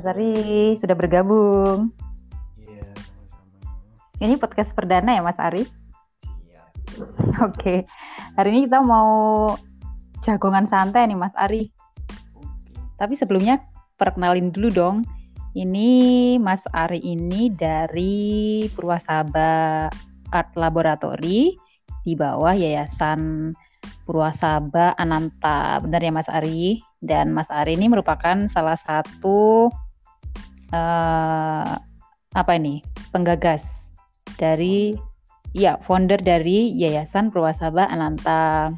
Mas Ari sudah bergabung. Iya, sama-sama. Ini podcast perdana ya Mas Ari? Iya. Oke. Hari ini kita mau jagongan santai nih Mas Ari. Oke. Tapi sebelumnya perkenalin dulu dong. Ini Mas Ari ini dari Purwasaba Art Laboratory di bawah Yayasan Purwasaba Ananta. Benar ya Mas Ari? Dan Mas Ari ini merupakan salah satu eh apa ini? penggagas dari ya founder dari Yayasan Purwasaba Ananta.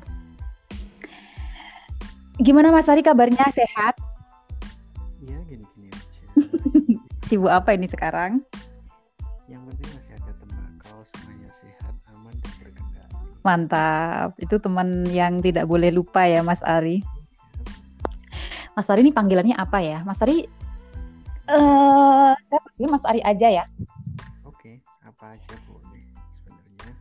Gimana Mas Ari kabarnya sehat? Iya, gini-gini aja. Sibuk apa ini sekarang? Yang penting masih ada tembakau, semuanya sehat, aman, dan berkendali. Mantap. Itu teman yang tidak boleh lupa ya Mas Ari. Mas Ari ini panggilannya apa ya? Mas Ari eh saya panggil Mas Ari aja ya. Oke, apa aja boleh sebenarnya.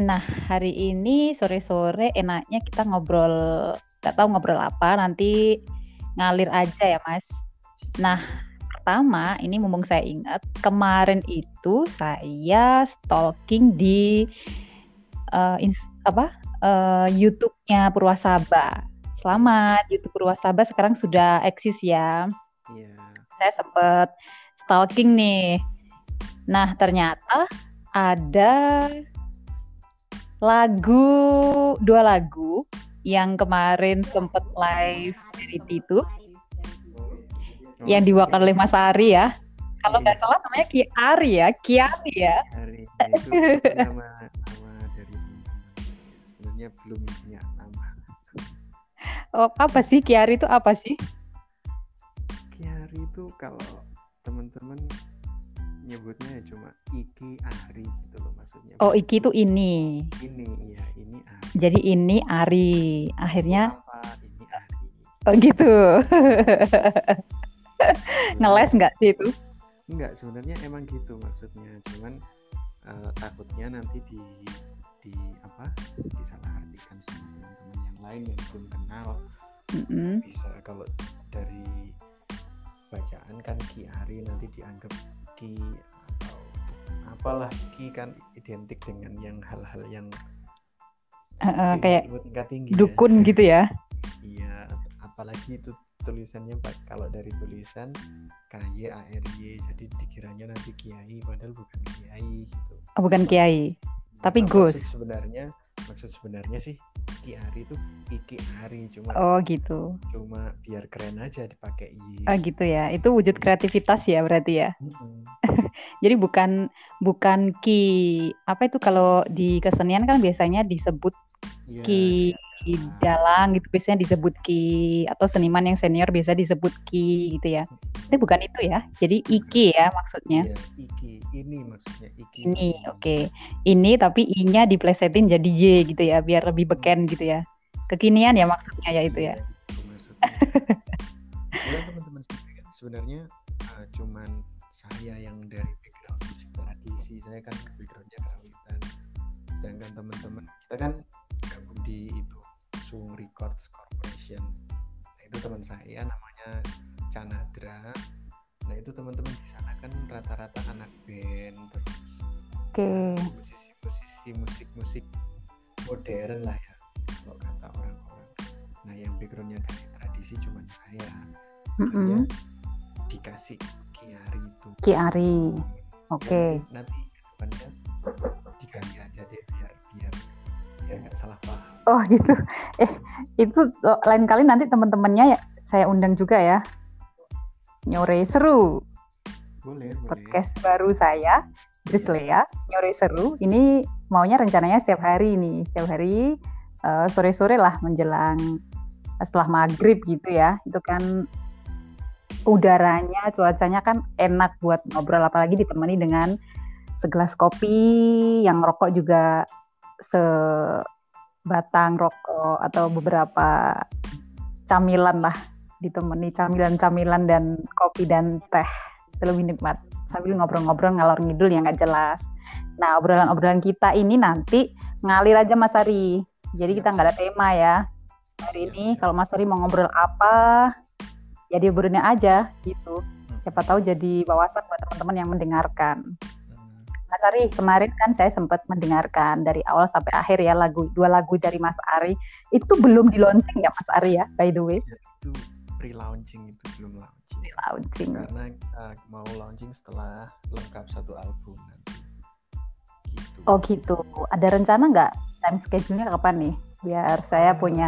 Nah, hari ini sore-sore enaknya kita ngobrol, nggak tahu ngobrol apa, nanti ngalir aja ya, Mas. Nah, pertama ini mumpung saya ingat, kemarin itu saya stalking di eh, ins- apa eh, YouTube-nya Purwasaba. Selamat, YouTube Purwasaba sekarang sudah eksis ya Iya. Saya sempet stalking nih. Nah, ternyata ada lagu, dua lagu yang kemarin sempet live dari itu Oh, yang diwakilkan oleh Mas Ari ya. Kalau nggak salah namanya Ki Ari ya, Kiari ya. Hari itu nama nama dari teman-teman aja. Sebenarnya belum punya nama. Oh, apa sih Kiari itu apa sih? Itu kalau teman-teman nyebutnya ya cuma Iki Ari gitu loh maksudnya. Oh, Iki itu ini. Ini iya, ini Ari. Jadi ini Ari. Akhirnya apa ini Ari. oh gitu. Ngeles nggak sih itu? Enggak, sebenarnya emang gitu maksudnya. Cuman eh, takutnya nanti di di apa? disalahartikan sama teman-teman yang lain yang belum kenal. Mm-mm. Bisa kalau dari bacaan kan Ki Ari nanti dianggap Ki atau apalah Ki kan identik dengan yang hal-hal yang eh, kayak tingkat tinggi ya. dukun gitu ya. Iya, apalagi itu tulisannya Pak kalau dari tulisan KY ARY jadi dikiranya nanti kiai padahal bukan kiai gitu. Oh, bukan kiai. Tapi Gus. sebenarnya maksud sebenarnya sih Ki Ari itu Iki Ari cuma Oh gitu. cuma biar keren aja dipakai Y. Oh gitu ya. Itu wujud kreativitas ya berarti ya. Mm-mm. Jadi bukan bukan ki apa itu kalau di kesenian kan biasanya disebut Iya, ki iya. dalang gitu biasanya disebut ki atau seniman yang senior biasa disebut ki gitu ya. Ini bukan itu ya. Jadi iki ya maksudnya. Iya, Iki ini maksudnya Iki. Ini oke. Ini tapi i-nya diplesetin jadi y gitu ya biar lebih beken gitu ya. Kekinian ya maksudnya ya itu ya. Iya. Kemudian teman-teman sebenarnya uh, cuman saya yang dari background tradisi, saya kan backgroundnya karawitan. Sedangkan teman-teman kita kan di itu Sung Records Corporation. Nah, itu teman saya namanya Canadra. Nah itu teman-teman di sana kan rata-rata anak band terus Oke. musisi-musisi musik-musik modern lah ya kalau kata orang-orang. Nah yang backgroundnya dari tradisi cuman saya. Makanya Mm-mm. dikasih Kiari itu. Ki Ari. Oke. Ya, nanti ke depannya diganti aja deh biar biar biar nggak salah paham. Oh gitu. Eh itu oh, lain kali nanti teman-temannya ya saya undang juga ya. Nyore seru Boleh boleh. podcast baru saya Idris Lea Nyore seru. Ini maunya rencananya setiap hari nih, setiap hari eh, sore-sore lah menjelang setelah maghrib gitu ya. Itu kan udaranya, cuacanya kan enak buat ngobrol apalagi ditemani dengan segelas kopi yang rokok juga sebatang rokok atau beberapa camilan lah ditemani camilan-camilan dan kopi dan teh. Itu lebih nikmat. Sambil ngobrol-ngobrol ngalor ngidul yang nggak jelas. Nah obrolan-obrolan kita ini nanti ngalir aja Mas Ari. Jadi kita nggak ada tema ya. Hari ini kalau Mas Ari mau ngobrol apa ya diobrolnya aja gitu. Siapa tahu jadi wawasan buat teman-teman yang mendengarkan. Mas Ari, kemarin kan saya sempat mendengarkan dari awal sampai akhir ya lagu dua lagu dari Mas Ari. Itu belum di launching ya Mas Ari ya, by the way? Ya, itu pre-launching itu belum launching. Pre-launching. Karena uh, mau launching setelah lengkap satu album nanti. Gitu. Oh gitu. Ada rencana nggak time schedule-nya kapan nih? Biar saya uh, punya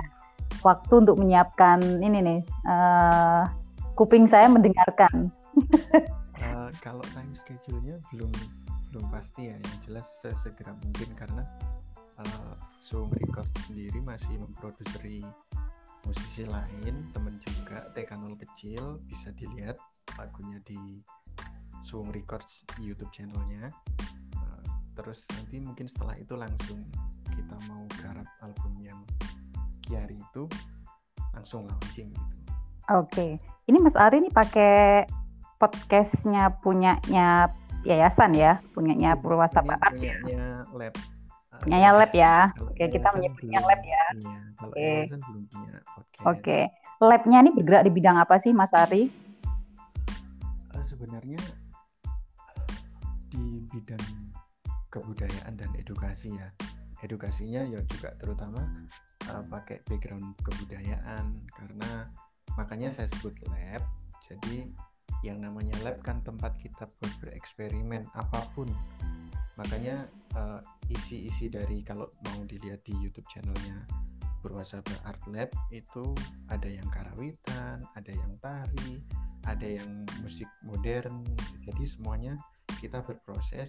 waktu untuk menyiapkan ini nih uh, kuping saya mendengarkan. uh, kalau time schedule-nya belum belum pasti ya, yang jelas sesegera mungkin karena uh, Zoom Record sendiri masih memproduseri musisi lain, temen juga TK0 kecil bisa dilihat lagunya di Zoom Records YouTube channelnya. Uh, terus nanti mungkin setelah itu langsung kita mau garap album yang Kiari itu langsung launching gitu. Oke. Okay ini Mas Ari ini pakai podcastnya punyanya yayasan ya, punyanya Purwasa Art ya. Lab. Punyanya lab ya. Oke, kita menyebutnya lab ya. Iya, kalau Oke. belum punya podcast. Oke. Labnya ini bergerak di bidang apa sih Mas Ari? Uh, sebenarnya di bidang kebudayaan dan edukasi ya. Edukasinya ya juga terutama uh, pakai background kebudayaan karena makanya saya sebut lab jadi yang namanya lab kan tempat kita bereksperimen apa pun makanya uh, isi-isi dari kalau mau dilihat di YouTube channelnya Purwasaba Art Lab itu ada yang karawitan, ada yang tari, ada yang musik modern. Jadi semuanya kita berproses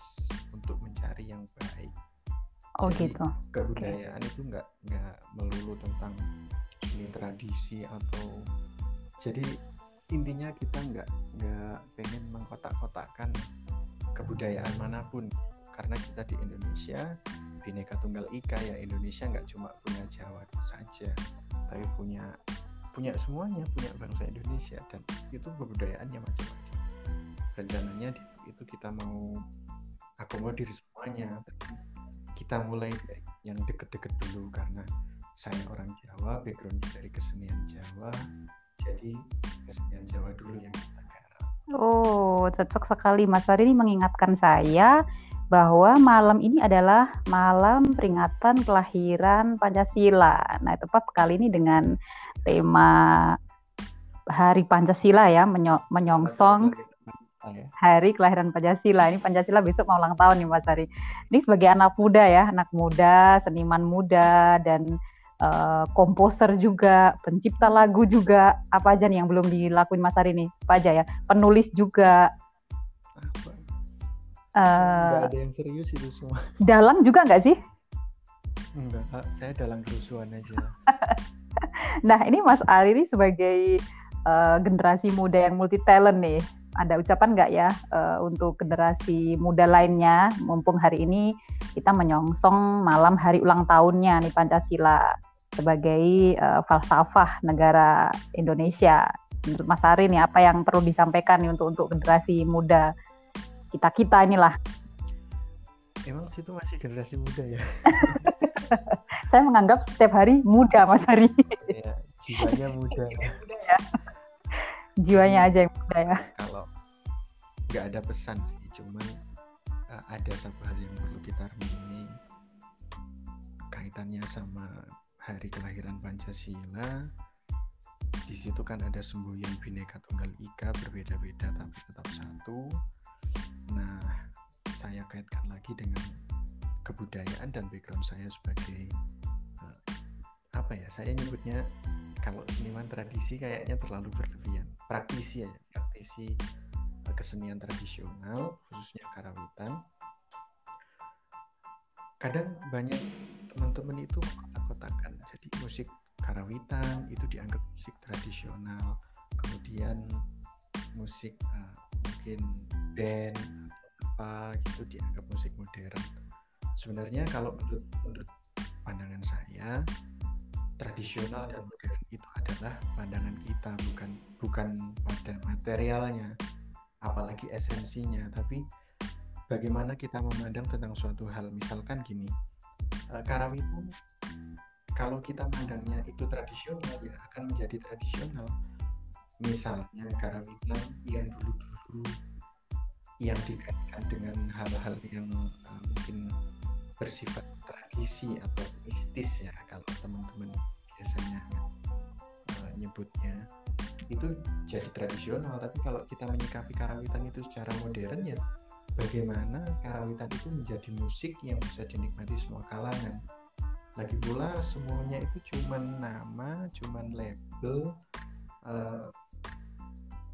untuk mencari yang baik. Oh Jadi, gitu. Kebudayaan okay. itu nggak nggak melulu tentang ini tradisi atau jadi intinya kita nggak nggak pengen mengkotak-kotakkan kebudayaan mana pun. Karena kita di Indonesia bineka tunggal ika ya Indonesia nggak cuma punya Jawa saja tapi punya punya semuanya punya bangsa Indonesia. Dan itu kebudayaannya macam-macam. Rencananya itu kita mau akomodir semuanya. Kita mulai dari yang deket-deket dulu karena saya orang Jawa backgroundnya dari kesenian Jawa jadi kesenian Jawa dulu yang kita garap. Oh, cocok sekali Mas Fari ini mengingatkan saya bahwa malam ini adalah malam peringatan kelahiran Pancasila. Nah, tepat sekali ini dengan tema Hari Pancasila ya, menyongsong Hari Kelahiran Pancasila. Ini Pancasila besok mau ulang tahun nih Mas Hari. Ini sebagai anak muda ya, anak muda, seniman muda dan uh, komposer juga, pencipta lagu juga, apa aja nih yang belum dilakuin Mas Ari nih? Apa aja ya? Penulis juga. Apa? Uh, ada yang serius itu semua. Dalang juga nggak sih? Enggak, saya dalang kerusuhan aja. nah, ini Mas Ari ini sebagai uh, generasi muda yang multi talent nih. Ada ucapan nggak ya uh, untuk generasi muda lainnya, mumpung hari ini kita menyongsong malam hari ulang tahunnya nih Pancasila sebagai uh, falsafah negara Indonesia. Menurut Mas Ari nih apa yang perlu disampaikan nih untuk untuk generasi muda kita kita inilah. Emang situ masih generasi muda ya? Saya menganggap setiap hari muda Mas Ari. Ya, jiwanya muda. ya. Jiwanya aja yang muda ya. Kalau nggak ada pesan sih, cuman uh, ada satu hal yang perlu kita renungi kaitannya sama hari kelahiran Pancasila di situ kan ada semboyan bineka tunggal ika berbeda-beda tapi tetap satu. Nah saya kaitkan lagi dengan kebudayaan dan background saya sebagai uh, apa ya saya nyebutnya kalau seniman tradisi kayaknya terlalu berlebihan. Praktisi ya praktisi uh, kesenian tradisional khususnya karawitan. Kadang banyak teman-teman itu kotak-kotakan jadi musik karawitan itu dianggap musik tradisional. Kemudian musik uh, mungkin band apa gitu dianggap musik modern. Sebenarnya kalau menurut menurut pandangan saya tradisional dan modern itu adalah pandangan kita bukan bukan pada materialnya apalagi esensinya. Tapi bagaimana kita memandang tentang suatu hal? Misalkan gini uh, karawitan kalau kita pandangnya itu tradisional ya akan menjadi tradisional. Misalnya karawitan yang dulu-dulu lagu yang dikaitkan dengan hal-hal yang uh, mungkin bersifat tradisi atau mistis ya. Kalau teman-teman biasanya uh, nyebutnya itu jadi tradisional. Tapi kalau kita menyikapi karawitan itu secara modern ya bagaimana karawitan itu menjadi musik yang bisa dinikmati semua kalangan lagi pula semuanya itu cuman nama cuman label uh,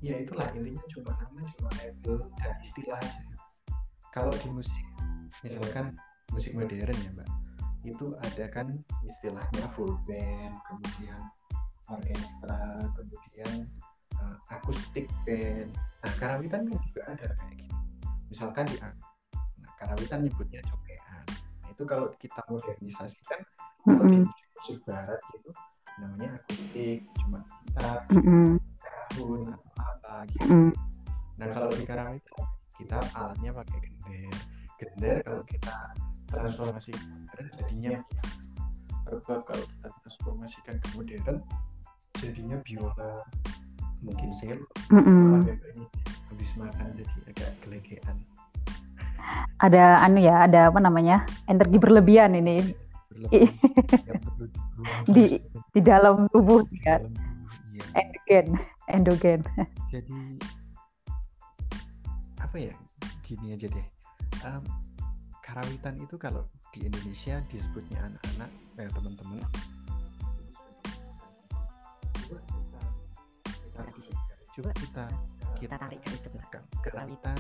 ya itulah intinya cuma nama cuma label dan istilah aja. Kalau di musik misalkan musik modern ya mbak itu ada kan istilahnya full band kemudian orkestra kemudian uh, akustik band. Nah karawitan kan juga ada kayak gini. Misalkan di nah karawitan nyebutnya nah itu kalau kita modernisasikan mm -hmm. musik, barat itu namanya akustik cuma gitar mm -hmm. atau apa gitu mm -hmm. nah kalau di karawitan kita alatnya pakai gender gender kalau kita transformasi modern jadinya rebab kalau kita transformasikan ke modern jadinya biola mungkin sel mm -mm. habis makan jadi agak gelegean ada anu ya ada apa namanya energi berlebihan ini di di dalam tubuh ya iya. endogen endogen jadi apa ya gini aja deh um, karawitan itu kalau di Indonesia disebutnya anak-anak eh teman-teman coba kita kita tarik garis ke belakang karawitan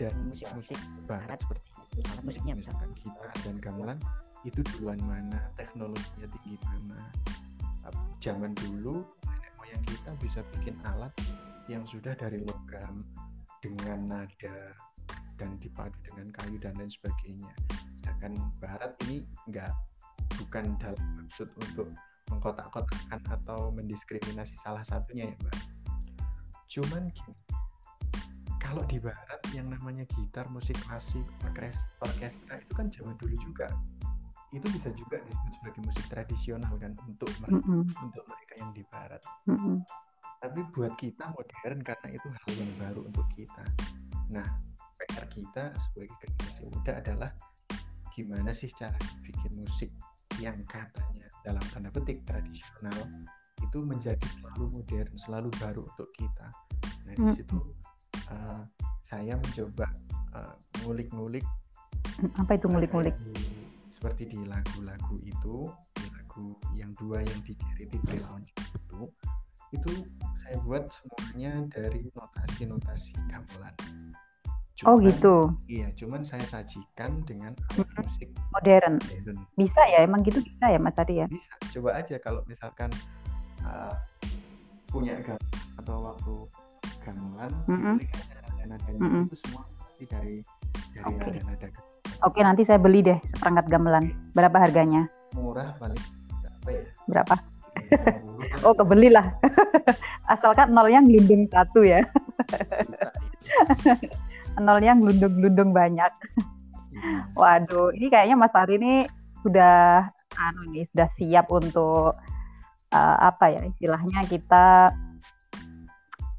dan musik-musik barat seperti alat musiknya misalkan. gitar dan gamelan itu duluan mana teknologinya tinggi mana zaman dulu nenek moyang kita bisa bikin alat yang sudah dari logam dengan nada dan dipadu dengan kayu dan lain sebagainya. Sedangkan barat ini enggak bukan dalam maksud untuk mengkotak-kotakan atau mendiskriminasi salah satunya ya mbak. Cuman gini kalau di barat yang namanya gitar musik klasik orkestra itu kan zaman dulu juga itu bisa juga disebut sebagai musik tradisional kan untuk mereka, mm -hmm. untuk mereka yang di barat mm -hmm. tapi buat kita modern karena itu hal yang baru untuk kita nah PR kita sebagai generasi muda adalah gimana sih cara bikin musik yang katanya dalam tanda petik tradisional itu menjadi selalu modern, selalu baru untuk kita. Nah di situ uh, saya mencoba uh, ngulik-ngulik. Apa itu ngulik-ngulik? Seperti di lagu-lagu itu, di lagu yang dua yang di Charity itu, itu saya buat semuanya dari notasi-notasi gamelan. Oh, cuman, oh gitu. Iya, cuman saya sajikan dengan alat musik modern. modern. Bisa ya, emang gitu bisa ya Mas Adi ya? Bisa. Coba aja kalau misalkan uh, punya gamelan atau waktu gamelan, mm -hmm. nada-nadanya mm -hmm. itu semua dari dari okay. nada-nada. Oke, nanti saya beli deh seperangkat gamelan. Berapa harganya? Murah paling berapa ya? Berapa? oh kebeli lah asalkan nolnya ngelindung satu ya nolnya ngelundung-gelundung banyak. Hmm. Waduh, ini kayaknya Mas Ari ini sudah anu nih sudah siap untuk uh, apa ya istilahnya kita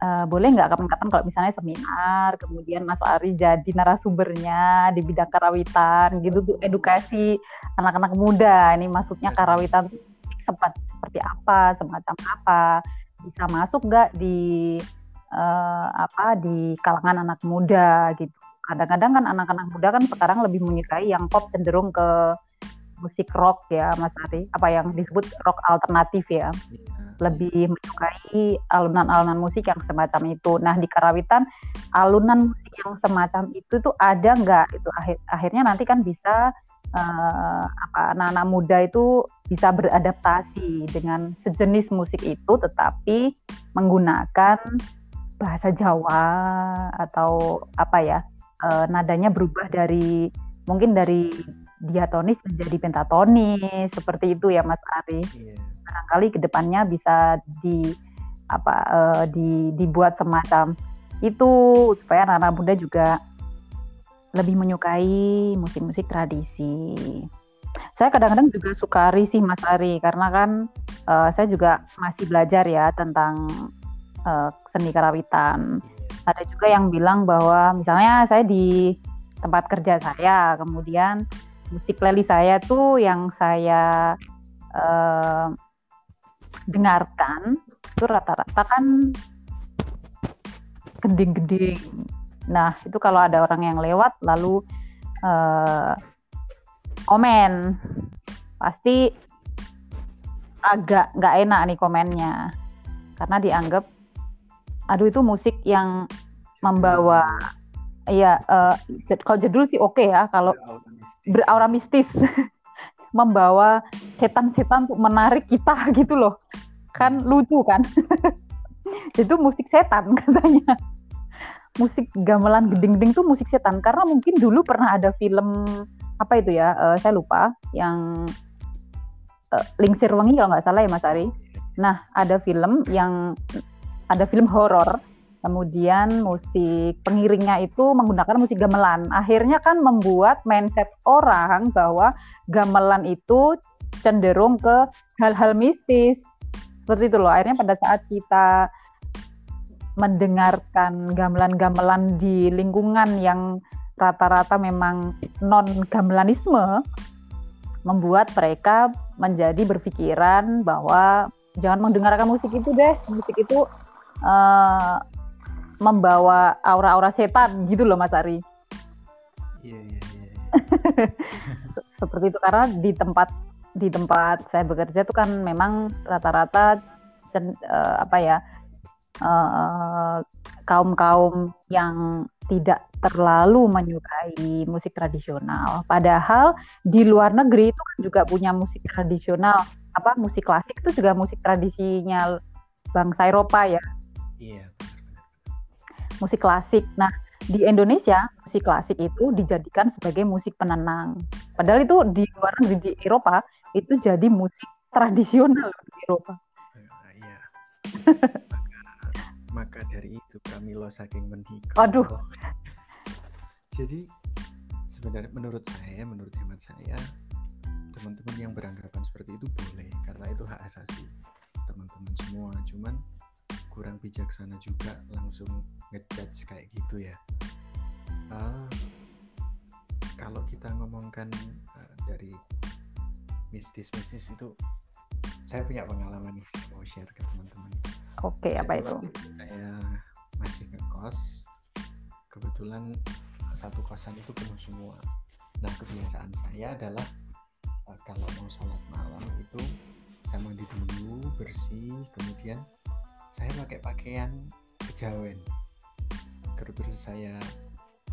uh, boleh nggak kapan-kapan kalau misalnya seminar kemudian Mas Ari jadi narasumbernya di bidang karawitan gitu tuh edukasi anak-anak muda ini maksudnya karawitan sempat seperti apa semacam apa bisa masuk nggak di uh, apa di kalangan anak muda gitu. Kadang-kadang kan anak-anak muda kan sekarang lebih menyukai yang pop cenderung ke musik rock ya Mas Ari, apa yang disebut rock alternatif ya. Lebih menyukai alunan-alunan musik yang semacam itu. Nah di Karawitan alunan musik yang semacam itu tuh ada nggak? Itu akhir, akhirnya nanti kan bisa uh, apa anak-anak muda itu bisa beradaptasi dengan sejenis musik itu, tetapi menggunakan bahasa Jawa atau apa ya uh, nadanya berubah dari mungkin dari diatonis menjadi pentatonis seperti itu ya Mas Ari. Yeah. Barangkali ke depannya bisa di apa uh, di dibuat semacam itu supaya anak-anak muda juga lebih menyukai musik-musik tradisi. Saya kadang-kadang juga suka risih Mas Ari karena kan uh, saya juga masih belajar ya tentang uh, seni karawitan. ada juga yang bilang bahwa misalnya saya di tempat kerja saya, kemudian musik playlist saya tuh yang saya uh, dengarkan itu rata-rata kan gending-gending. Nah itu kalau ada orang yang lewat lalu uh, komen. Pasti agak nggak enak nih komennya. Karena dianggap aduh itu musik yang membawa iya uh, kalau jadul sih oke okay ya kalau beraura mistis. Membawa setan-setan untuk menarik kita gitu loh. Kan lucu kan? Itu musik setan katanya. Musik gamelan geding-geding tuh musik setan. Karena mungkin dulu pernah ada film apa itu ya uh, saya lupa yang uh, Lingsir Wangi kalau nggak salah ya Mas Ari. Nah ada film yang ada film horor kemudian musik pengiringnya itu menggunakan musik gamelan. Akhirnya kan membuat mindset orang bahwa gamelan itu cenderung ke hal-hal mistis. Seperti itu loh. Akhirnya pada saat kita mendengarkan gamelan-gamelan di lingkungan yang rata-rata memang non gamelanisme membuat mereka menjadi berpikiran bahwa jangan mendengarkan musik itu deh musik itu uh, membawa aura-aura setan gitu loh Mas Ari. Iya iya iya. Seperti itu karena di tempat di tempat saya bekerja itu kan memang rata-rata uh, apa ya uh, kaum kaum yang tidak terlalu menyukai musik tradisional. Padahal di luar negeri itu kan juga punya musik tradisional. Apa musik klasik itu juga musik tradisinya bangsa Eropa ya. Iya. Musik klasik. Nah, di Indonesia musik klasik itu dijadikan sebagai musik penenang. Padahal itu di luar negeri di Eropa itu jadi musik tradisional di Eropa. Iya. maka, maka dari itu kami lo saking menikah. Aduh, jadi sebenarnya menurut saya menurut hemat saya teman-teman yang beranggapan seperti itu boleh karena itu hak asasi teman-teman semua cuman kurang bijaksana juga langsung ngejudge kayak gitu ya. Uh, kalau kita ngomongkan uh, dari mistis-mistis itu saya punya pengalaman nih saya mau share ke teman-teman. Oke okay, apa itu? saya masih ngekos kebetulan satu kosan itu penuh semua. Nah kebiasaan saya adalah uh, kalau mau sholat malam itu saya mandi dulu bersih kemudian saya pakai pakaian kejawen terus saya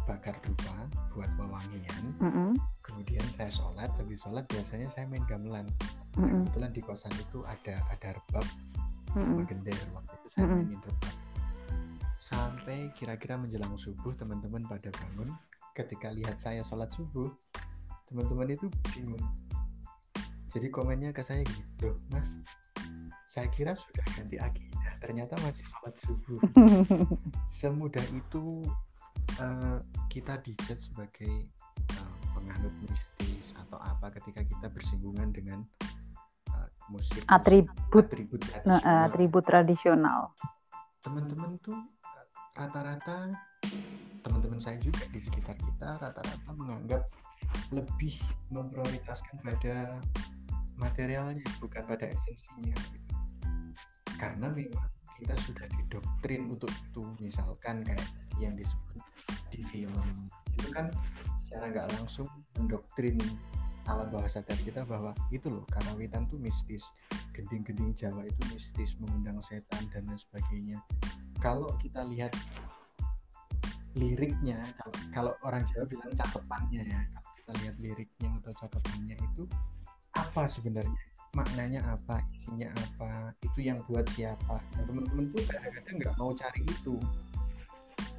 bakar dupa buat wewangian mm -hmm. kemudian saya sholat. Habis sholat biasanya saya main gamelan. Mm -hmm. kebetulan di kosan itu ada ada rebab. Mm -hmm. sama gender waktu itu saya mainin rebab. Sampai kira-kira menjelang subuh teman-teman pada bangun. Ketika lihat saya sholat subuh teman-teman itu bingung. Jadi komennya ke saya gitu mas saya kira sudah ganti akidah ternyata masih sholat subuh semudah itu uh, kita dijudge sebagai uh, penganut mistis atau apa ketika kita bersinggungan dengan uh, musik atribut atribut tradisional, atribut tradisional. teman-teman tuh rata-rata teman-teman saya juga di sekitar kita rata-rata menganggap lebih memprioritaskan pada materialnya bukan pada esensinya gitu. Karena memang kita sudah didoktrin untuk itu. Misalkan kayak yang disebut di film itu kan secara nggak langsung mendoktrin alam bawah sadar kita bahwa itu loh karawitan tuh mistis gending-gending Jawa itu mistis mengundang setan dan lain sebagainya. Kalau kita lihat liriknya kalau, kalau orang Jawa bilang cakepannya ya kalau kita lihat liriknya atau cakepannya itu apa sebenarnya maknanya apa isinya apa itu yang buat siapa. Nah, teman-teman tuh kadang-kadang nggak mau cari itu.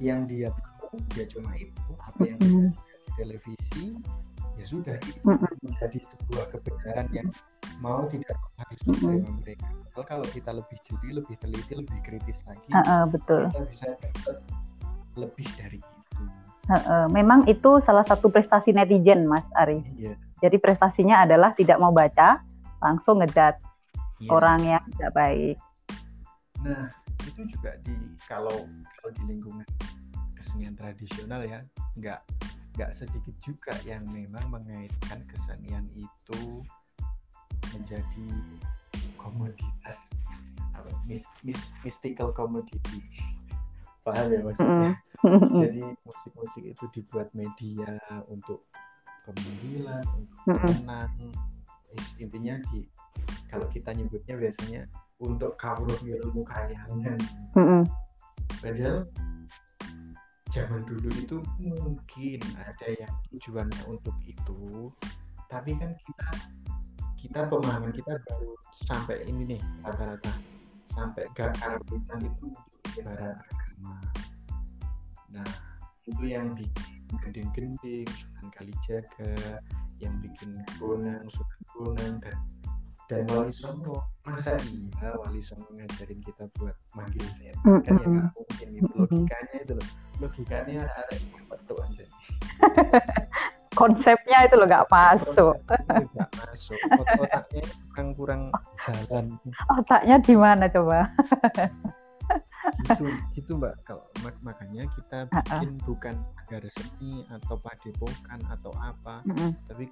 Yang dia tahu dia cuma itu. Apa yang bisa di televisi ya sudah itu menjadi sebuah kebenaran yang mau tidak harus menerima mereka. Kalau kita lebih jeli lebih teliti lebih kritis lagi uh, uh, betul. kita bisa dapat lebih dari itu. Memang itu salah satu prestasi netizen, Mas Ari. Iya. Jadi prestasinya adalah tidak mau baca, langsung ngejat iya. orang yang tidak baik. Nah, itu juga di kalau kalau di lingkungan kesenian tradisional ya nggak nggak sedikit juga yang memang mengaitkan kesenian itu menjadi komoditas apa mis, mis, mystical commodity paham ya maksudnya jadi musik-musik itu dibuat media untuk pemanggilan untuk menang intinya di kalau kita nyebutnya biasanya untuk kawruh ilmu kayangan. Padahal zaman dulu itu mungkin ada yang tujuannya untuk itu tapi kan kita kita pemahaman kita baru sampai ini nih rata-rata. Sampai gak karawitan itu ibarat agama. Nah itu yang bikin gending-gending Sunan Kalijaga yang bikin bonang Sunan dan dan Wali Songo. Masa iya Wali Songo ngajarin kita buat manggil setan mm -hmm. kan ya nggak mungkin itu logikanya itu loh. Logikanya ada ada tuh aja. Konsepnya itu loh nggak masuk. Nggak masuk. Otaknya kurang kurang jalan. Otaknya di mana coba? Gitu gitu mbak. Kalau mak makanya kita bikin uh -uh. bukan agar seni atau padepokan atau apa uh -uh. tapi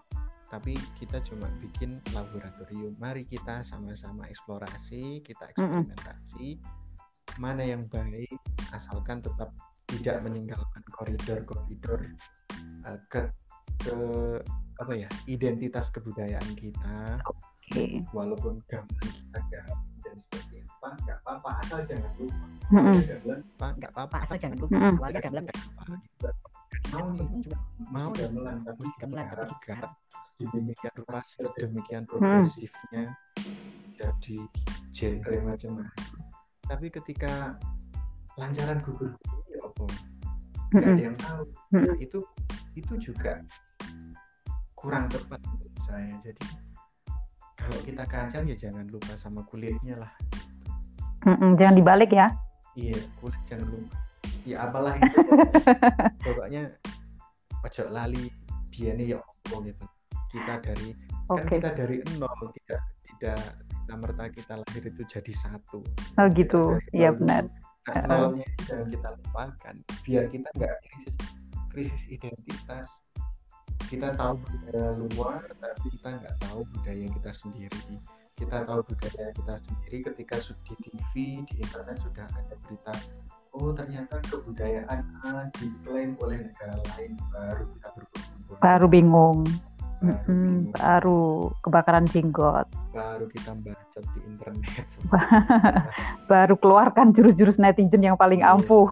tapi kita cuma bikin laboratorium. Mari kita sama-sama eksplorasi kita eksperimentasi. Mm -hmm. mana yang baik asalkan tetap tidak meninggalkan koridor-koridor uh, ke ke apa ya identitas kebudayaan kita. Okay. walaupun gamelan kita gamelan dan nggak apa-apa asal jangan lupa. Mm -hmm. gamelan nggak apa-apa. Asal jangan lupa. Mm -hmm. awalnya gamelan nggak apa-apa mau nih mau gamelan tapi juga demikian rupa sedemikian hmm. progresifnya hmm. jadi genre macam-macam tapi ketika lancaran gugur ya apa? Nggak ada yang tahu. Nah, itu itu juga kurang tepat menurut saya. Jadi kalau kita kacang ya jangan lupa sama kulitnya lah. Jangan dibalik ya. Iya kulit jangan lupa ya apalah itu pokoknya ojo lali biarnya ya apa gitu. Kita dari okay. kan kita dari nol tidak tidak kita merta kita lahir itu jadi satu. Oh gitu. Iya benar. Nah, nolnya jangan kita lupakan. Biar kita nggak krisis krisis identitas. Kita tahu budaya luar tapi kita nggak tahu budaya kita sendiri. Kita tahu budaya kita sendiri ketika di TV di internet sudah ada berita oh ternyata kebudayaan A diklaim oleh negara lain baru kita berkumpul baru bingung. Baru, mm-hmm, baru kebakaran jenggot. Baru kita baca di internet. Baru keluarkan jurus-jurus netizen yang paling iya. ampuh.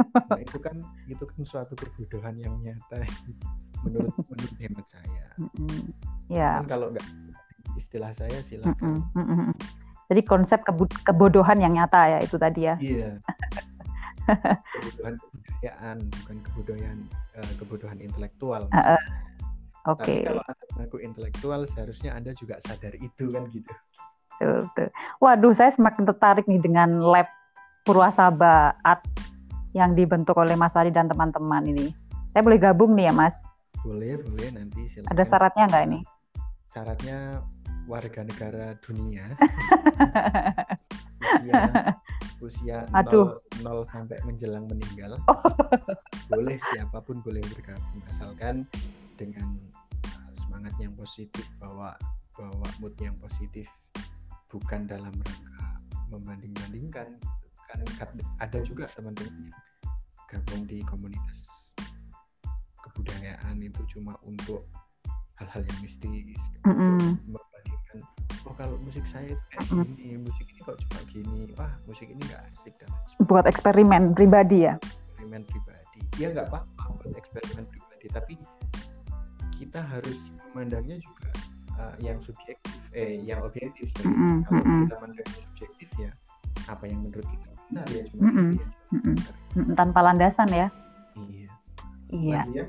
Nah, itu kan itu kan suatu kebodohan yang nyata. Menurut menurut hemat saya. Ya kan kalau nggak istilah saya silakan. Jadi konsep kebodohan yang nyata ya itu tadi ya. Iya kebodohan kebudayaan bukan kebodohan uh, kebodohan intelektual uh, uh Oke. Okay. Tapi kalau Anda mengaku intelektual, seharusnya Anda juga sadar itu kan gitu. Betul, betul. Waduh, saya semakin tertarik nih dengan lab Purwasaba Art yang dibentuk oleh Mas Adi dan teman-teman ini. Saya boleh gabung nih ya, Mas? Boleh, boleh. Nanti silakan. Ada syaratnya nggak ini? Syaratnya warga negara dunia. usia usia Aduh. 0, 0 sampai menjelang meninggal. Oh. Boleh siapa pun boleh bergabung asalkan dengan uh, semangat yang positif bahwa bahwa mood yang positif bukan dalam rangka membanding-bandingkan kan ada juga teman-teman yang gabung di komunitas kebudayaan itu cuma untuk hal-hal yang mistis mm -hmm. Oh kalau musik saya itu kayak mm -hmm. gini musik ini kok cuma gini wah musik ini nggak asik dan buat eksperimen pribadi ya eksperimen pribadi ya nggak apa-apa buat eksperimen pribadi tapi kita harus memandangnya juga uh, yang subjektif eh yang objektif mm -hmm. kalau kita memandangnya subjektif ya apa yang menurut kita benar ya cuma mm -hmm. mm -hmm. tanpa landasan ya iya iya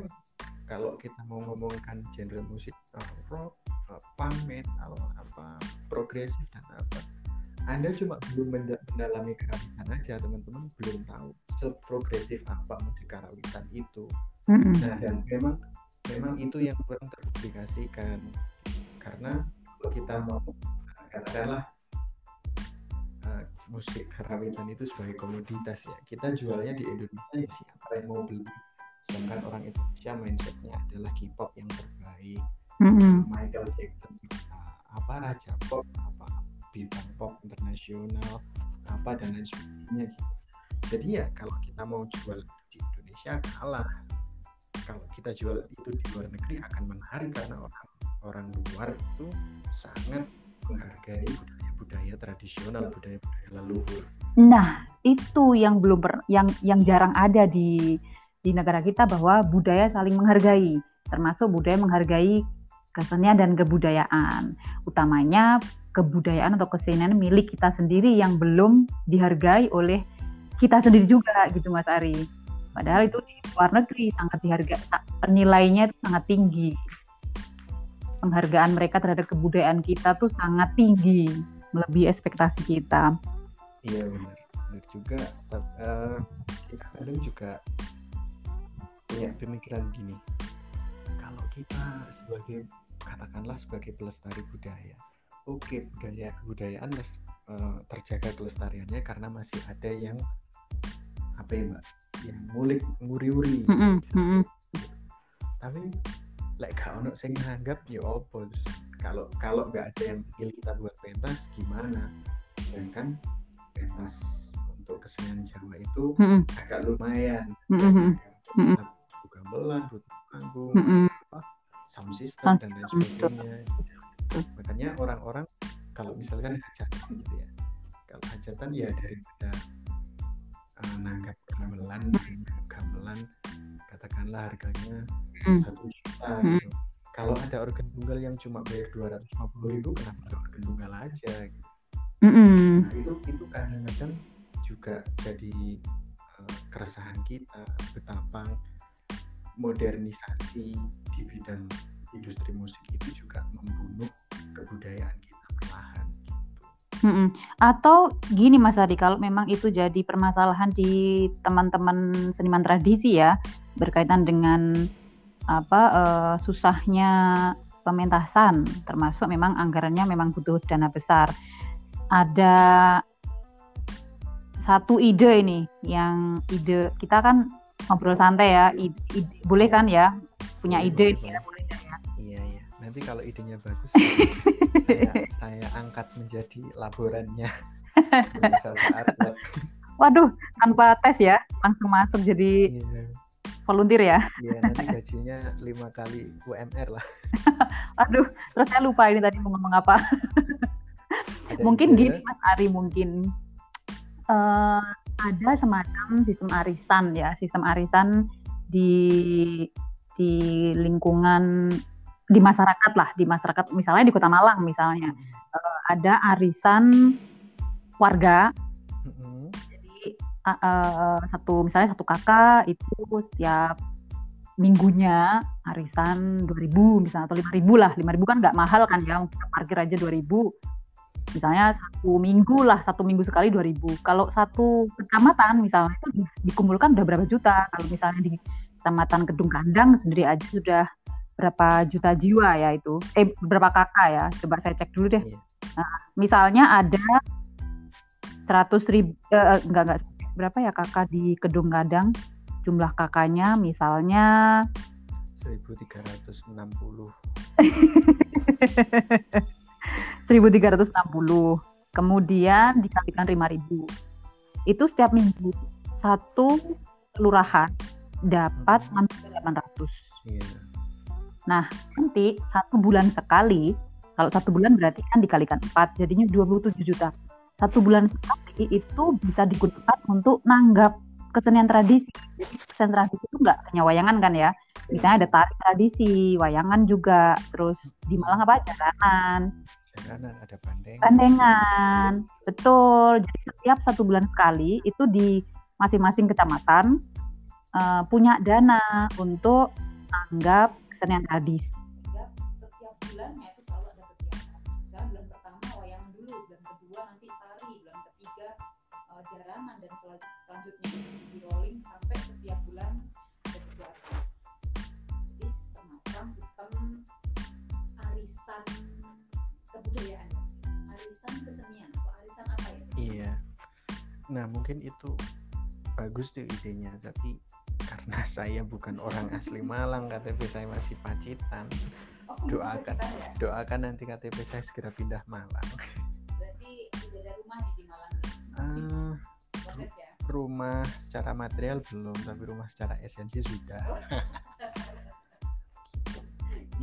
kalau kita mau ngomongkan genre musik uh, rock uh, punk metal apa progresif dan apa. Anda cuma belum mendalami karawitan aja teman-teman belum tahu seprogresif apa musik karawitan itu. Mm -hmm. nah dan memang memang itu yang kurang terpublikasikan. Karena kita mau katakanlah uh, musik karawitan itu sebagai komoditas ya kita jualnya di Indonesia ya siapa yang mau beli? Sedangkan orang Indonesia mindsetnya adalah K-pop yang terbaik Michael Jackson. Apa raja pop apa bintang pop internasional apa dan lain sebagainya gitu. Jadi ya kalau kita mau jual di Indonesia kalah. Kalau kita jual itu di luar negeri akan menarik karena orang orang luar itu sangat menghargai budaya-budaya tradisional budaya-budaya leluhur. Nah, itu yang belum per- yang yang jarang ada di di negara kita bahwa budaya saling menghargai, termasuk budaya menghargai kesenian dan kebudayaan. Utamanya kebudayaan atau kesenian milik kita sendiri yang belum dihargai oleh kita sendiri juga gitu Mas Ari. Padahal itu di luar negeri sangat dihargai, nilainya itu sangat tinggi. Penghargaan mereka terhadap kebudayaan kita tuh sangat tinggi, melebihi ekspektasi kita. iya benar benar juga Tapi, eh, kita kadang juga punya pemikiran gini kalau kita sebagai katakanlah sebagai pelestari budaya oke budaya kebudayaan les- eh, terjaga kelestariannya karena masih ada yang apa ya mbak? Yang ngulik nguri-uri. Tapi lek gak ono sing nganggap ya opo terus kalau kalau nggak ada yang panggil kita buat pentas gimana? Sedangkan pentas untuk kesenian Jawa itu Mm-mm, agak lumayan. Mm-mm, Mm-mm. butuh gamelan butuh panggung mm-mm. sound system Sound dan lain system, sebagainya makanya orang-orang kalau misalkan hajatan gitu ya kalau hajatan ya daripada uh, nanggap gamelan gamelan katakanlah harganya Hmm. satu juta Hmm. gitu. kalau ada organ tunggal yang cuma bayar dua ratus lima puluh ribu kenapa ada organ tunggal aja gitu. Mm-mm. nah, itu itu kadang-kadang juga jadi uh, keresahan kita betapa modernisasi di bidang industri musik itu juga membunuh kebudayaan kita perlahan gitu. Mm-mm. Atau gini Mas Adi, kalau memang itu jadi permasalahan di teman-teman seniman tradisi ya, berkaitan dengan apa eh, susahnya pementasan, termasuk memang anggarannya memang butuh dana besar. Ada satu ide ini, yang ide kita kan ngobrol santai ya, ide, ide- boleh kan ya, punya Boleh, ide boleh, nih ya, boleh ya. Iya iya. Nanti kalau idenya bagus, saya, saya angkat menjadi laborannya. Waduh, tanpa tes ya, langsung masuk jadi Iya, volunteer ya. iya, nanti gajinya lima kali UMR lah. Aduh, terus saya lupa ini tadi mau ngomong apa. Mungkin ide, gini Mas Ari mungkin eh, ada semacam sistem arisan ya, sistem arisan di di lingkungan di masyarakat lah, di masyarakat misalnya di Kota Malang misalnya. Eh, ada arisan warga. Mm-mm. jadi uh, uh, satu misalnya satu kakak itu setiap minggunya arisan 2000 misalnya atau 5000 lah. 5000 kan nggak mahal kan ya kita parkir aja 2000 misalnya satu minggu lah satu minggu sekali 2000 kalau satu kecamatan misalnya itu di- dikumpulkan udah berapa juta. Kalau misalnya di kecamatan Kedung Kandang sendiri aja sudah berapa juta jiwa ya itu. Eh berapa kakak ya? Coba saya cek dulu deh. Iya. Nah, misalnya ada 100 ribu eh, enggak enggak. Berapa ya kakak di Kedung Gadang jumlah kakaknya misalnya 1360 1360 kemudian dikalikan 5000 itu setiap minggu satu kelurahan dapat hampir 800 iya. Nanti satu bulan sekali kalau satu bulan berarti kan dikalikan 4 jadinya 27 juta. Satu bulan sekali itu bisa digunakan untuk nanggap kesenian tradisi. Jadi kesenian tradisi itu nggak hanya wayangan kan ya? Misalnya ada tari tradisi wayangan juga terus di Malang apa? Jaranan jalanan ada bandeng gandengan betul. Jadi setiap satu bulan sekali itu di masing-masing kecamatan eh, punya dana untuk nanggap kesenian sehingga setiap bulannya itu selalu ada kegiatan. Misalnya bulan pertama wayangan dulu, bulan kedua nanti tari, bulan ketiga eh, jaranan dan sel- selanjutnya kebudayaan, arisan kesenian atau arisan apa ya? iya nah mungkin itu bagus tuh idenya tapi karena saya bukan orang asli Malang KTP saya masih Pacitan Oh, Doakan. Ya? doakan nanti KTP saya segera pindah Malang Berarti udah ada rumah nih di Malang nih. Eh, Proses ya. rumah secara material belum tapi rumah secara esensi sudah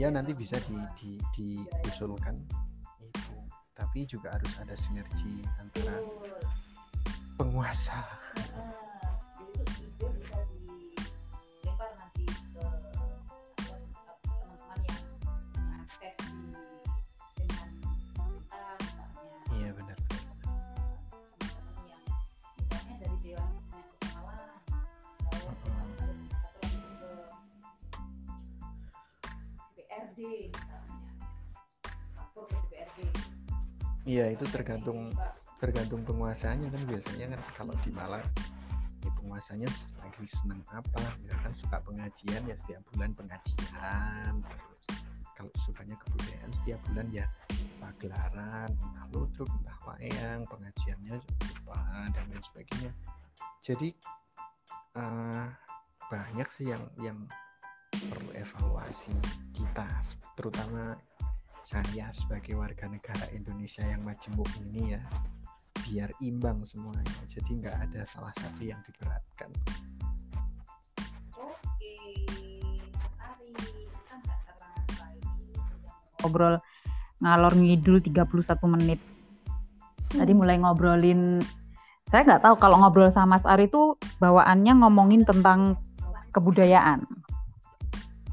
ya nanti bisa di, di, diusulkan itu tapi juga harus ada sinergi antara penguasa itu tergantung tergantung penguasanya kan biasanya kan kalau di Malang ya penguasanya lagi senang apa? Misalkan suka pengajian ya setiap bulan pengajian. Terus kalau sukanya kebudayaan setiap bulan ya pagelaran entah ludruk entah wayang pengajiannya apa dan lain sebagainya. Jadi eh, banyak sih yang yang perlu evaluasi kita terutama saya sebagai warga negara Indonesia yang majemuk ini ya biar imbang semuanya jadi nggak ada salah satu yang diberatkan Oke, kan ngobrol ngalor ngidul 31 menit. Tadi mulai ngobrolin saya nggak tahu kalau ngobrol sama Mas Ari itu bawaannya ngomongin tentang kebudayaan.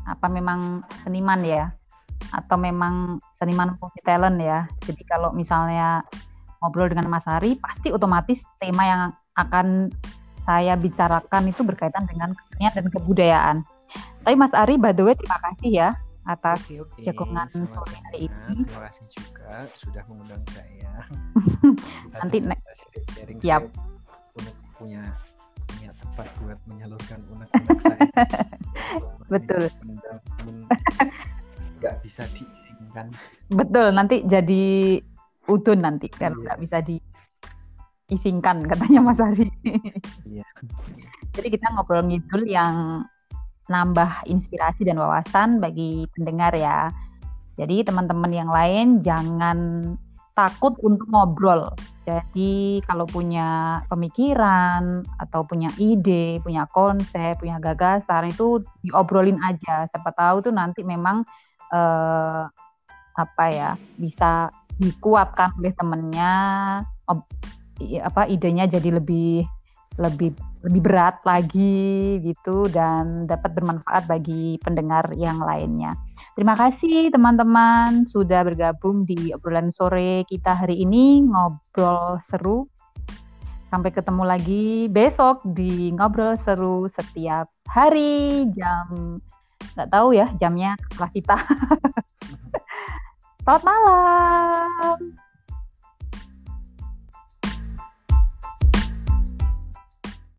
Apa memang seniman ya? Atau memang seniman multi talent ya? Jadi kalau misalnya ngobrol dengan Mas Ari pasti otomatis tema yang akan saya bicarakan itu berkaitan dengan kesenian dan kebudayaan. Tapi Mas Ari by the way terima kasih ya atas Oke oke. jagongan sore hari ini. Terima kasih juga sudah mengundang saya. Nanti Kita ne- sharing Siap. saya punya punya tempat buat menyalurkan unek-unek saya. Betul. Nggak bisa diizinkan. Betul, nanti jadi udun nanti Iya. nggak bisa diisingkan katanya Mas Ari. Iya. jadi kita ngobrol ngidul yang nambah inspirasi dan wawasan bagi pendengar ya. Jadi teman-teman yang lain jangan takut untuk ngobrol. Jadi kalau punya pemikiran atau punya ide, punya konsep, punya gagasan itu diobrolin aja. Siapa tahu tuh nanti memang eh, apa ya bisa dikuatkan oleh temennya, ob- apa idenya jadi lebih lebih lebih berat lagi gitu dan dapat bermanfaat bagi pendengar yang lainnya. Terima kasih teman-teman sudah bergabung di obrolan sore kita hari ini ngobrol seru. Sampai ketemu lagi besok di ngobrol seru setiap hari jam nggak tahu ya jamnya setelah kita. Selamat malam.